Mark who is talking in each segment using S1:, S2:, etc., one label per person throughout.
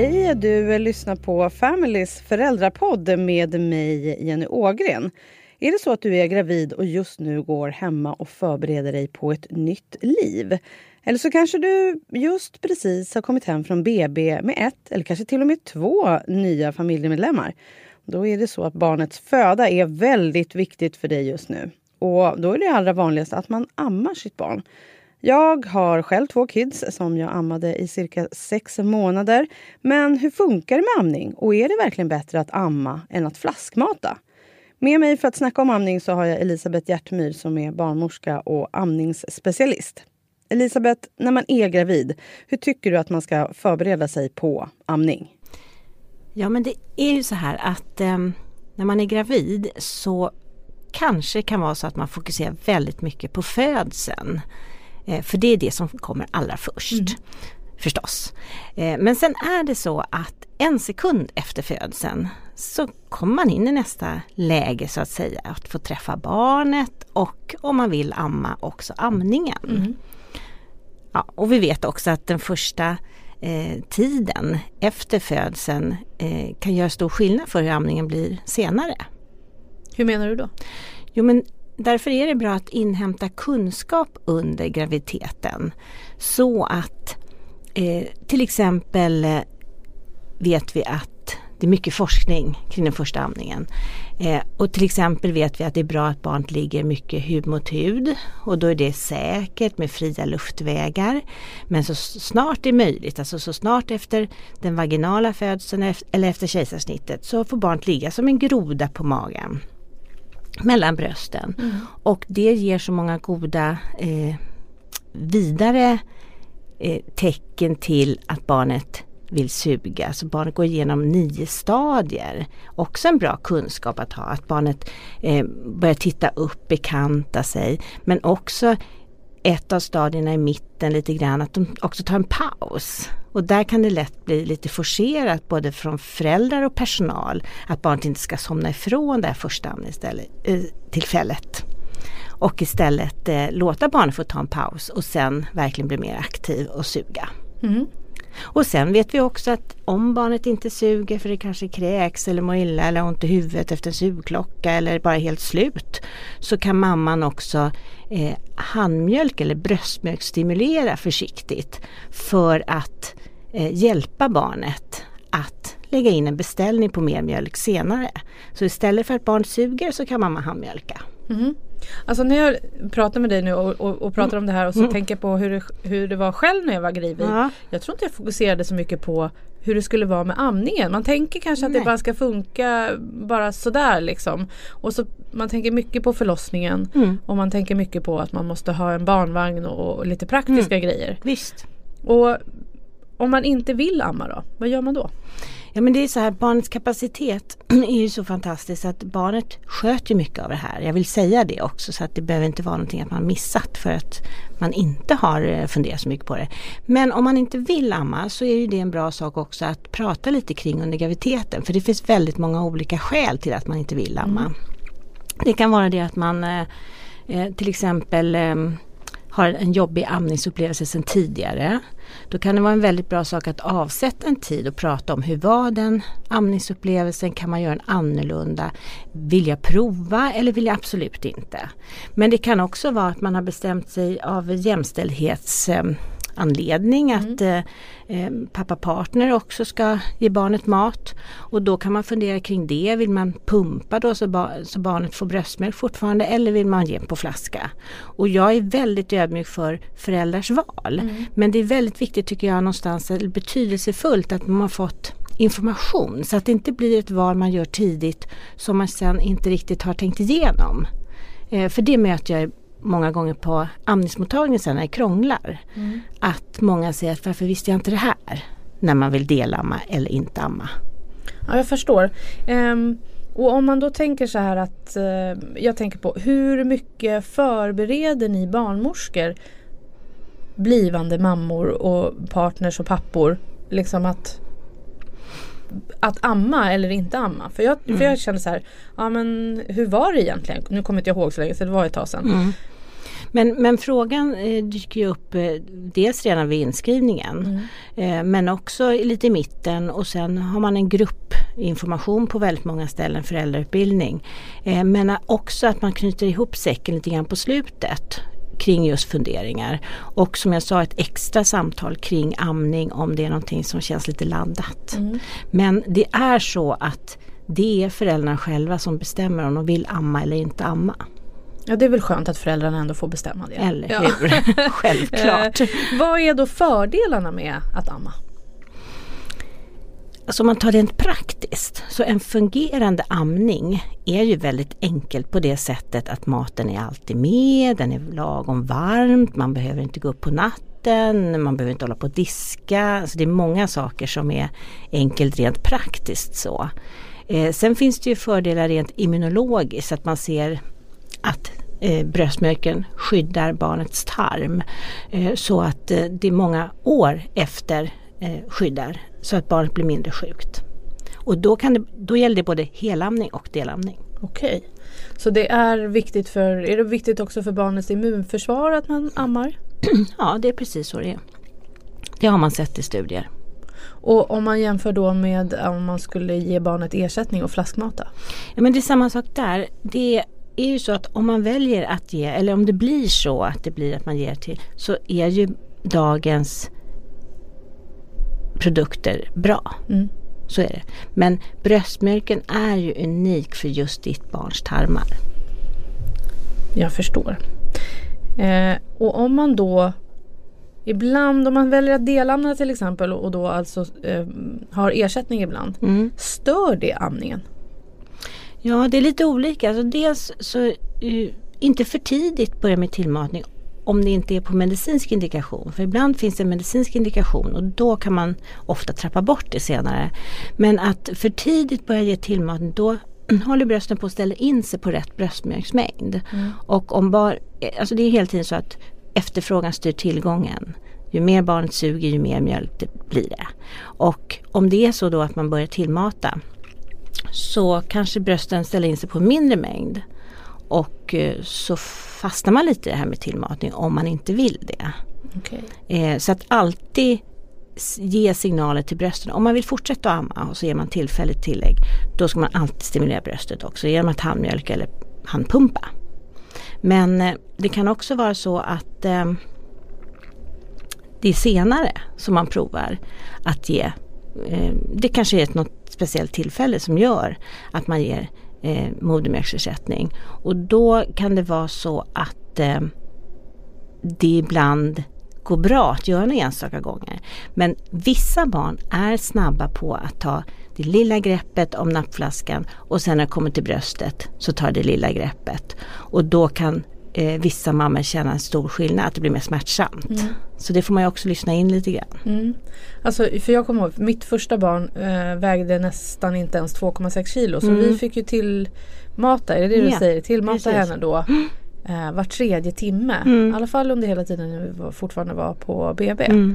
S1: Hej, du lyssnar på Familys föräldrapodd med mig Jenny Ågren. Är det så att du är gravid och just nu går hemma och förbereder dig på ett nytt liv? Eller så kanske du just precis har kommit hem från BB med ett eller kanske till och med två nya familjemedlemmar. Då är det så att barnets föda är väldigt viktigt för dig just nu. Och då är det allra vanligast att man ammar sitt barn. Jag har själv två kids som jag ammade i cirka sex månader. Men hur funkar det med amning? Och är det verkligen bättre att amma än att flaskmata? Med mig för att snacka om amning så har jag Elisabeth Hjärtmyr som är barnmorska och amningsspecialist. Elisabeth, när man är gravid, hur tycker du att man ska förbereda sig på amning?
S2: Ja men det är ju så här att eh, när man är gravid så kanske kan vara så att man fokuserar väldigt mycket på födseln. Eh, för det är det som kommer allra först. Mm. Förstås. Eh, men sen är det så att en sekund efter födseln så kommer man in i nästa läge så att säga. Att få träffa barnet och om man vill amma också amningen. Mm. Ja, och vi vet också att den första eh, tiden efter födseln eh, kan göra stor skillnad för hur amningen blir senare.
S1: Hur menar du då?
S2: Jo men därför är det bra att inhämta kunskap under graviditeten. Så att eh, till exempel eh, vet vi att det är mycket forskning kring den första amningen. Eh, och till exempel vet vi att det är bra att barnet ligger mycket hud mot hud och då är det säkert med fria luftvägar. Men så snart det är möjligt, alltså så snart efter den vaginala födseln eller efter kejsarsnittet så får barnet ligga som en groda på magen mellan brösten. Mm. Och det ger så många goda eh, vidare eh, tecken till att barnet vill suga. Så barnet går igenom nio stadier. Också en bra kunskap att ha. Att barnet eh, börjar titta upp, bekanta sig. Men också ett av stadierna i mitten lite grann att de också tar en paus. Och där kan det lätt bli lite forcerat både från föräldrar och personal att barnet inte ska somna ifrån det här första amningstillfället. Eh, och istället eh, låta barnet få ta en paus och sen verkligen bli mer aktiv och suga. Mm. Och sen vet vi också att om barnet inte suger för det kanske kräks eller mår illa eller har ont i huvudet efter en sugklocka eller bara helt slut så kan mamman också eh, handmjölk eller bröstmjölk stimulera försiktigt för att eh, hjälpa barnet att lägga in en beställning på mer mjölk senare. Så istället för att barn suger så kan mamma handmjölka. Mm.
S1: Alltså när jag pratar med dig nu och, och, och pratar mm. om det här och så mm. tänker jag på hur det, hur det var själv när jag var gravid. Ja. Jag tror inte jag fokuserade så mycket på hur det skulle vara med amningen. Man tänker kanske att Nej. det bara ska funka bara sådär liksom. Och så man tänker mycket på förlossningen mm. och man tänker mycket på att man måste ha en barnvagn och, och lite praktiska mm. grejer.
S2: Visst.
S1: Och om man inte vill amma då, vad gör man då?
S2: Ja men det är så här, barnets kapacitet är ju så fantastiskt att barnet sköter mycket av det här. Jag vill säga det också så att det behöver inte vara någonting att man missat för att man inte har eh, funderat så mycket på det. Men om man inte vill amma så är ju det en bra sak också att prata lite kring under graviditeten. För det finns väldigt många olika skäl till att man inte vill amma. Mm. Det kan vara det att man eh, eh till exempel eh, har en jobbig amningsupplevelse sedan tidigare. Då kan det vara en väldigt bra sak att avsätta en tid och prata om hur var den amningsupplevelsen, kan man göra en annorlunda? Vill jag prova eller vill jag absolut inte? Men det kan också vara att man har bestämt sig av jämställdhets eh, anledning mm. att eh, eh, pappa partner också ska ge barnet mat. Och då kan man fundera kring det. Vill man pumpa då så, ba så barnet får bröstmjölk fortfarande eller vill man ge på flaska? Och jag är väldigt ödmjuk för föräldrars val. Mm. Men det är väldigt viktigt tycker jag någonstans, eller betydelsefullt att man har fått information så att det inte blir ett val man gör tidigt som man sen inte riktigt har tänkt igenom. Eh, för det möter jag många gånger på amningsmottagningen sen när det krånglar. Mm. Att många säger att varför visste jag inte det här? När man vill delamma eller inte amma.
S1: Ja jag förstår. Um, och om man då tänker så här att uh, jag tänker på hur mycket förbereder ni barnmorskor blivande mammor och partners och pappor liksom att att amma eller inte amma. För jag, mm. för jag kände så här, ja men hur var det egentligen? Nu kommer inte jag ihåg så länge så det var ett tag sedan. Mm.
S2: Men, men frågan eh, dyker ju upp eh, dels redan vid inskrivningen
S1: Mm.
S2: eh, men också lite i mitten och sen har man en gruppinformation på väldigt många ställen, föräldrautbildning. Eh, men också att man knyter ihop säcken lite grann på slutet kring just funderingar. Och som jag sa ett extra samtal kring amning om det är någonting som känns lite laddat.
S1: Mm.
S2: Men det är så att det är föräldrarna själva som bestämmer om de vill amma eller inte amma.
S1: Ja, det är väl skönt att föräldrarna ändå får bestämma det.
S2: Eller
S1: Ja.
S2: hur? Självklart.
S1: Eh, vad är då fördelarna med att amma?
S2: Alltså om man tar det rent praktiskt så en fungerande amning är ju väldigt enkelt på det sättet att maten är alltid med, den är lagom varmt, man behöver inte gå upp på natten, man behöver inte hålla på och diska. Alltså det är många saker som är enkelt rent praktiskt så. Eh, sen finns det ju fördelar rent immunologiskt att man ser att eh, bröstmjölken skyddar barnets tarm eh, så att eh, det är många år efter eh, skyddar så att barnet blir mindre sjukt. Och då, kan det, då gäller det både helamning och delamning.
S1: Okej. Så det är viktigt för, är det viktigt också för barnets immunförsvar att man ammar?
S2: Ja, det är precis så det är. Det har man sett i studier.
S1: Och om man jämför då med om man skulle ge barnet ersättning och flaskmata?
S2: Ja, men det är samma sak där. Det är ju så att om man väljer att ge, eller om det blir så att det blir att man ger till, så är ju dagens produkter bra.
S1: Mm.
S2: Så är det. Men bröstmjölken är ju unik för just ditt barns tarmar.
S1: Jag förstår. Eh, och om man då ibland, om man väljer att delamna till exempel och då alltså eh, har ersättning ibland.
S2: Mm.
S1: Stör det amningen?
S2: Ja, det är lite olika. Alltså dels så uh, inte för tidigt börja med tillmatning om det inte är på medicinsk indikation. För ibland finns det en medicinsk indikation och då kan man ofta trappa bort det senare. Men att för tidigt börja ge tillmatning då håller brösten på att ställa in sig på rätt bröstmjölksmängd. Och om bar, alltså det är hela tiden så att efterfrågan styr tillgången. Ju mer barnet suger ju mer mjölk det blir det. Och om det är så då att man börjar tillmata så kanske brösten ställer in sig på en mindre mängd. Och eh, så fastnar man lite i det här med tillmatning om man inte vill det.
S1: Okej.
S2: Eh, så att alltid ge signaler till brösten. Om man vill fortsätta att amma och så ger man tillfälligt tillägg. Då ska man alltid stimulera bröstet också genom att handmjölka eller handpumpa. Men eh, det kan också vara så att eh, det är senare som man provar att ge. Det kanske är ett något speciellt tillfälle som gör att man ger eh, modermjölksersättning. Och då kan det vara så att eh, det ibland går bra att göra några enstaka gånger. Men vissa barn är snabba på att ta det lilla greppet om nappflaskan och sen när det kommer till bröstet så tar det lilla greppet. Och då kan eh, vissa mammor känna en stor skillnad, att det blir mer smärtsamt. Så det får man ju också lyssna in lite grann.
S1: Mm. Alltså, för jag kommer ihåg, mitt första barn eh, vägde nästan inte ens 2,6 kilo. Så
S2: Mm.
S1: vi fick ju till mata, är det det du
S2: Ja,
S1: säger? Tillmata
S2: precis.
S1: henne då eh, var tredje timme.
S2: Mm.
S1: I alla fall under hela tiden när vi var, fortfarande var på BB.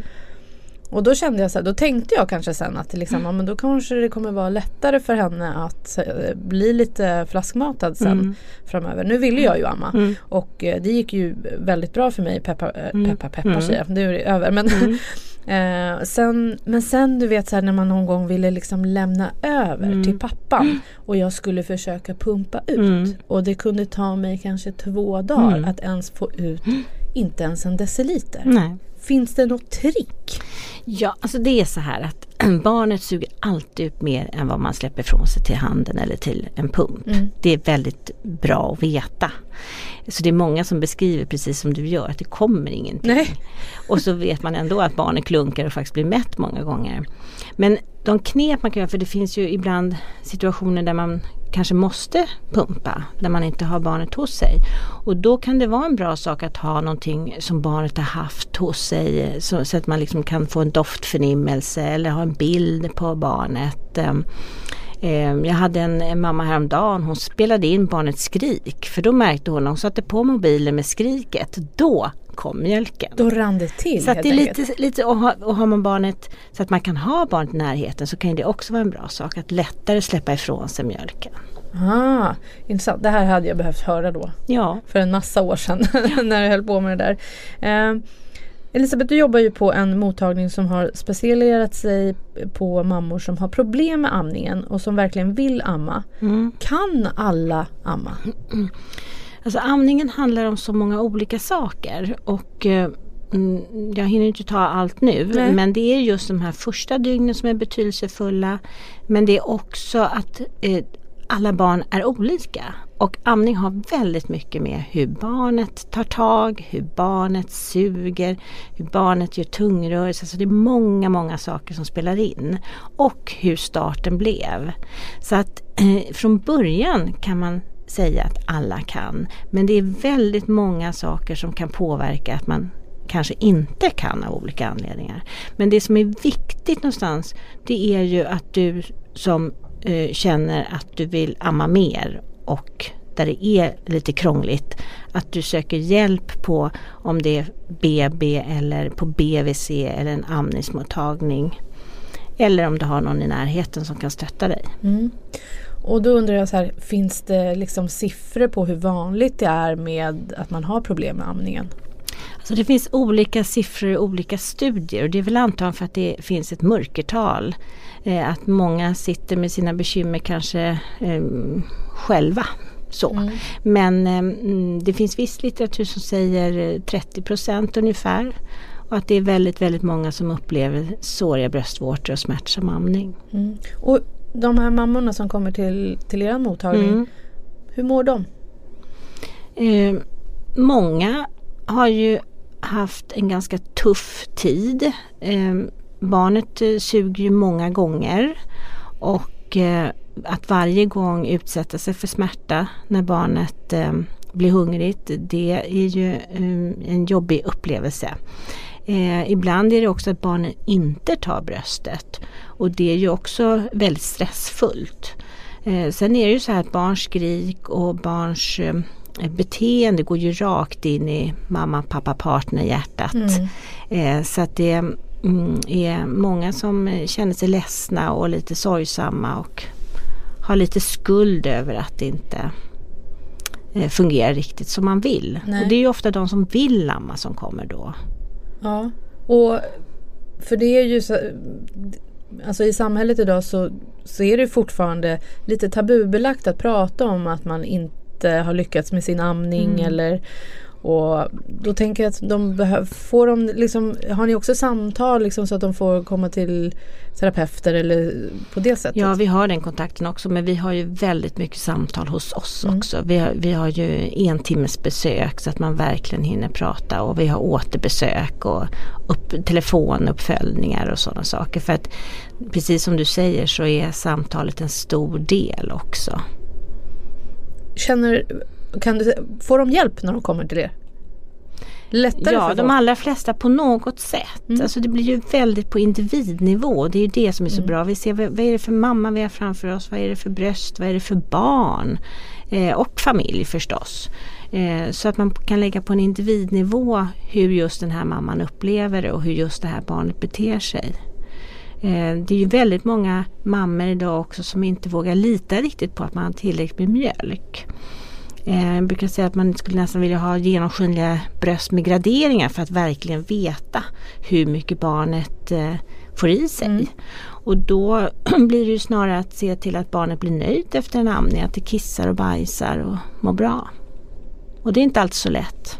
S2: Mm.
S1: Och då kände jag så här, då tänkte jag kanske sen att liksom, ja, men då kanske det kommer vara lättare för henne att eh, bli lite flaskmatad sen
S2: Mm.
S1: framöver. Nu ville jag ju amma
S2: Mm.
S1: och eh, det gick ju väldigt bra för mig. Peppa, eh,
S2: Mm.
S1: peppa, peppa
S2: Mm.
S1: jag, nu är det över. Men, eh, sen, men sen du vet så här, när man någon gång ville liksom lämna över
S2: Mm.
S1: till pappan och jag skulle försöka pumpa ut.
S2: Mm.
S1: Och det kunde ta mig kanske två dagar
S2: Mm.
S1: att ens få ut inte ens en deciliter.
S2: Nej.
S1: Finns det något trick?
S2: Ja, alltså det är så här att barnet suger alltid upp mer än vad man släpper ifrån sig till handen eller till en pump.
S1: Mm.
S2: Det är väldigt bra att veta. Så det är många som beskriver precis som du gör att det kommer ingenting.
S1: Nej.
S2: Och så vet man ändå att barnet klunkar och faktiskt blir mätt många gånger. Men de knep man kan göra, för det finns ju ibland situationer där man kanske måste pumpa, när man inte har barnet hos sig. Och då kan det vara en bra sak att ha någonting som barnet har haft hos sig så, så att man liksom kan få en doftförnimmelse eller ha en bild på barnet. Ehm, ehm, jag hade en, en mamma häromdagen, hon spelade in barnets skrik för då märkte hon när hon satte på mobilen med skriket, då kom mjölken.
S1: Då rann det till
S2: Så att det är
S1: enkelt.
S2: lite, lite och, har, och har man barnet så att man kan ha barnet i närheten så kan det också vara en bra sak att lättare släppa ifrån sig mjölken.
S1: Ah, intressant. Det här hade jag behövt höra då.
S2: Ja.
S1: För en massa år sedan när jag höll på med det där. Eh, Elisabeth, du jobbar ju på en mottagning som har specialiserat sig på mammor som har problem med amningen och som verkligen vill amma.
S2: Mm.
S1: Kan alla amma?
S2: Alltså amningen handlar om så många olika saker och eh, mm, jag hinner inte ta allt nu
S1: Nej.
S2: men det är just de här första dygnen som är betydelsefulla. Men det är också att eh, alla barn är olika och amning har väldigt mycket med hur barnet tar tag, hur barnet suger, hur barnet gör tungrörelser. Så det är många, många saker som spelar in. Och hur starten blev. Så att eh, från början kan man säga att alla kan. Men det är väldigt många saker som kan påverka att man kanske inte kan av olika anledningar. Men det som är viktigt någonstans det är ju att du som eh, känner att du vill amma mer och där det är lite krångligt att du söker hjälp på om det är BB eller på BVC eller en amningsmottagning. Eller om du har någon i närheten som kan stötta dig.
S1: Mm. Och då undrar jag så här, finns det liksom siffror på hur vanligt det är med att man har problem med amningen?
S2: Alltså det finns olika siffror i olika studier och det är väl antagligen för att det finns ett mörkertal. Eh, att många sitter med sina bekymmer kanske eh, själva. Så.
S1: Mm.
S2: Men eh, det finns viss litteratur som säger 30 procent ungefär. Och att det är väldigt, väldigt många som upplever såriga bröstvårtor och smärtsam amning.
S1: Mm. Och de här mammorna som kommer till, till er mottagning,
S2: Mm.
S1: hur mår de?
S2: Eh, många har ju haft en ganska tuff tid. Eh, barnet eh, suger ju många gånger och eh, att varje gång utsätta sig för smärta när barnet eh, blir hungrigt det är ju en jobbig upplevelse. Eh, ibland är det också att barnen inte tar bröstet och det är ju också väldigt stressfullt. Eh, sen är det ju så här att barns skrik och barns eh, beteende går ju rakt in i mamma, pappa, partner, hjärtat.
S1: Mm.
S2: Eh, så att det mm, är många som känner sig ledsna och lite sorgsamma och har lite skuld över att det inte eh, fungerar riktigt som man vill.
S1: Nej.
S2: Och det är ju ofta de som vill amma som kommer då.
S1: Ja, och för det är ju så, alltså i samhället idag så, så är det fortfarande lite tabubelagt att prata om att man inte har lyckats med sin amning
S2: Mm.
S1: eller och då tänker jag att de behöver, får de liksom, har ni också samtal liksom så att de får komma till terapeuter eller på det sättet?
S2: Ja vi har den kontakten också men vi har ju väldigt mycket samtal hos oss
S1: Mm.
S2: också. Vi har, vi har ju en timmes besök så att man verkligen hinner prata och vi har återbesök och upp, telefonuppföljningar och sådana saker. För att precis som du säger så är samtalet en stor del också.
S1: Känner, kan du, får de hjälp när de kommer till er? Lättare
S2: Ja, de allra flesta på något sätt.
S1: Mm.
S2: Alltså det blir ju väldigt på individnivå. Det är ju det som är så
S1: Mm.
S2: bra. Vi ser vad, vad är det för mamma vi har framför oss? Vad är det för bröst? Vad är det för barn? Eh, och familj förstås. Eh, så att man kan lägga på en individnivå hur just den här mamman upplever det och hur just det här barnet beter sig. Eh, det är ju väldigt många mammor idag också som inte vågar lita riktigt på att man har tillräckligt med mjölk. Eh, Jag brukar säga att man skulle nästan vilja ha genomskinliga bröst med graderingar för att verkligen veta hur mycket barnet eh, får i sig.
S1: Mm.
S2: Och då blir det ju snarare att se till att barnet blir nöjt efter en amning, att det kissar och bajsar och mår bra. Och det är inte alltid så lätt.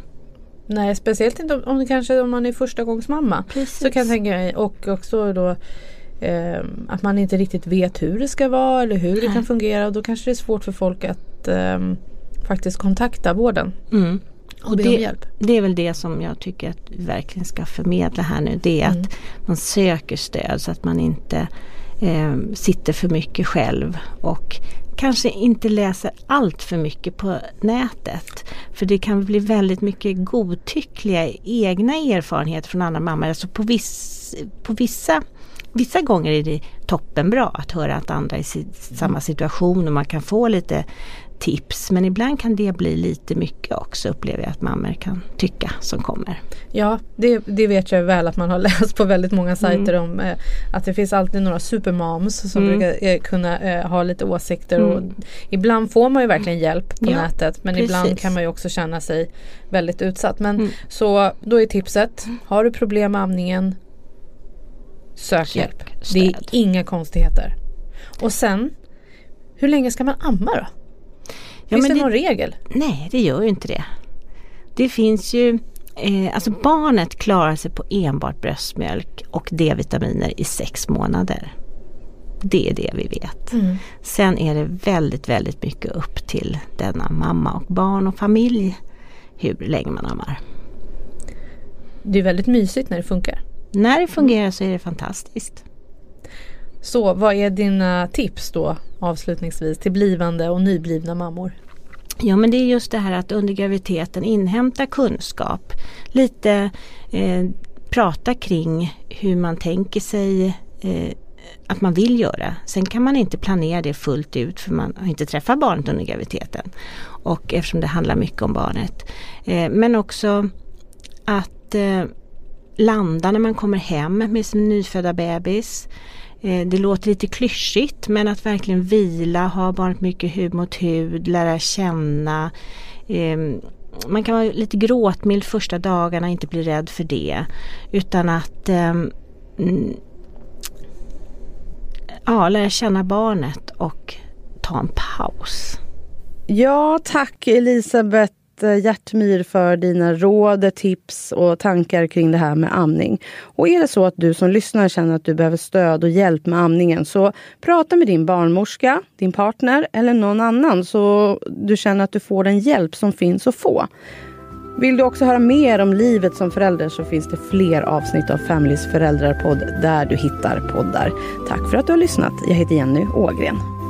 S1: Nej, speciellt inte om, om det kanske om man är första gångs mamma.
S2: Precis.
S1: Så kan jag tänka mig och också då eh, att man inte riktigt vet hur det ska vara eller hur det
S2: Nej.
S1: kan fungera och då kanske det är svårt för folk att eh, faktiskt kontakta vården
S2: Mm.
S1: och
S2: det, det är väl det som jag tycker att vi verkligen ska förmedla här nu. Det är
S1: Mm.
S2: att man söker stöd så att man inte eh, sitter för mycket själv och kanske inte läser allt för mycket på nätet. För det kan bli väldigt mycket godtyckliga egna erfarenheter från andra mammor. Alltså på, viss, på vissa Vissa gånger är det toppenbra att höra att andra är i samma situation och man kan få lite tips men ibland kan det bli lite mycket också upplever jag att mammor kan tycka som kommer.
S1: Ja, det, det vet jag väl att man har läst på väldigt många sajter mm. om eh, att det finns alltid några supermoms som mm. brukar eh, kunna eh, ha lite åsikter mm. och ibland får man ju verkligen hjälp på ja, nätet men precis. ibland kan man ju också känna sig väldigt utsatt. Men mm. så då är tipset, har du problem med amningen Sök, Sök hjälp. Stöd. Det är inga konstigheter. Och sen, hur länge ska man amma då? Ja, finns det, det någon regel?
S2: Nej, det gör ju inte det. Det finns ju Eh, alltså barnet klarar sig på enbart bröstmjölk och D-vitaminer i sex månader. Det är det vi vet. Mm. Sen är det väldigt, väldigt mycket upp till denna mamma och barn och familj hur länge man ammar.
S1: Det är väldigt mysigt när det funkar.
S2: När det fungerar så är det fantastiskt.
S1: Så vad är dina tips då avslutningsvis till blivande och nyblivna mammor?
S2: Ja men det är just det här att under graviditeten inhämta kunskap. Lite eh, prata kring hur man tänker sig eh, att man vill göra. Sen kan man inte planera det fullt ut för man har inte träffat barnet under graviditeten. Och eftersom det handlar mycket om barnet. Eh, men också att eh, landa när man kommer hem med sin nyfödda bebis. Eh, det låter lite klyschigt men att verkligen vila, ha barnet mycket hud mot hud, lära känna. Ehm, man kan vara lite gråtmild första dagarna, inte bli rädd för det. Utan att ehm, ja, lära känna barnet och ta en paus.
S3: Ja, tack Elisabeth Eh, hjärtmyr för dina råd, tips och tankar kring det här med amning. Och är det så att du som lyssnar känner att du behöver stöd och hjälp med amningen så prata med din barnmorska, din partner eller någon annan så du känner att du får den hjälp som finns att få. Vill du också höra mer om livet som förälder så finns det fler avsnitt av Familys föräldrarpodd där du hittar poddar. Tack för att du har lyssnat. Jag heter Jenny Ågren.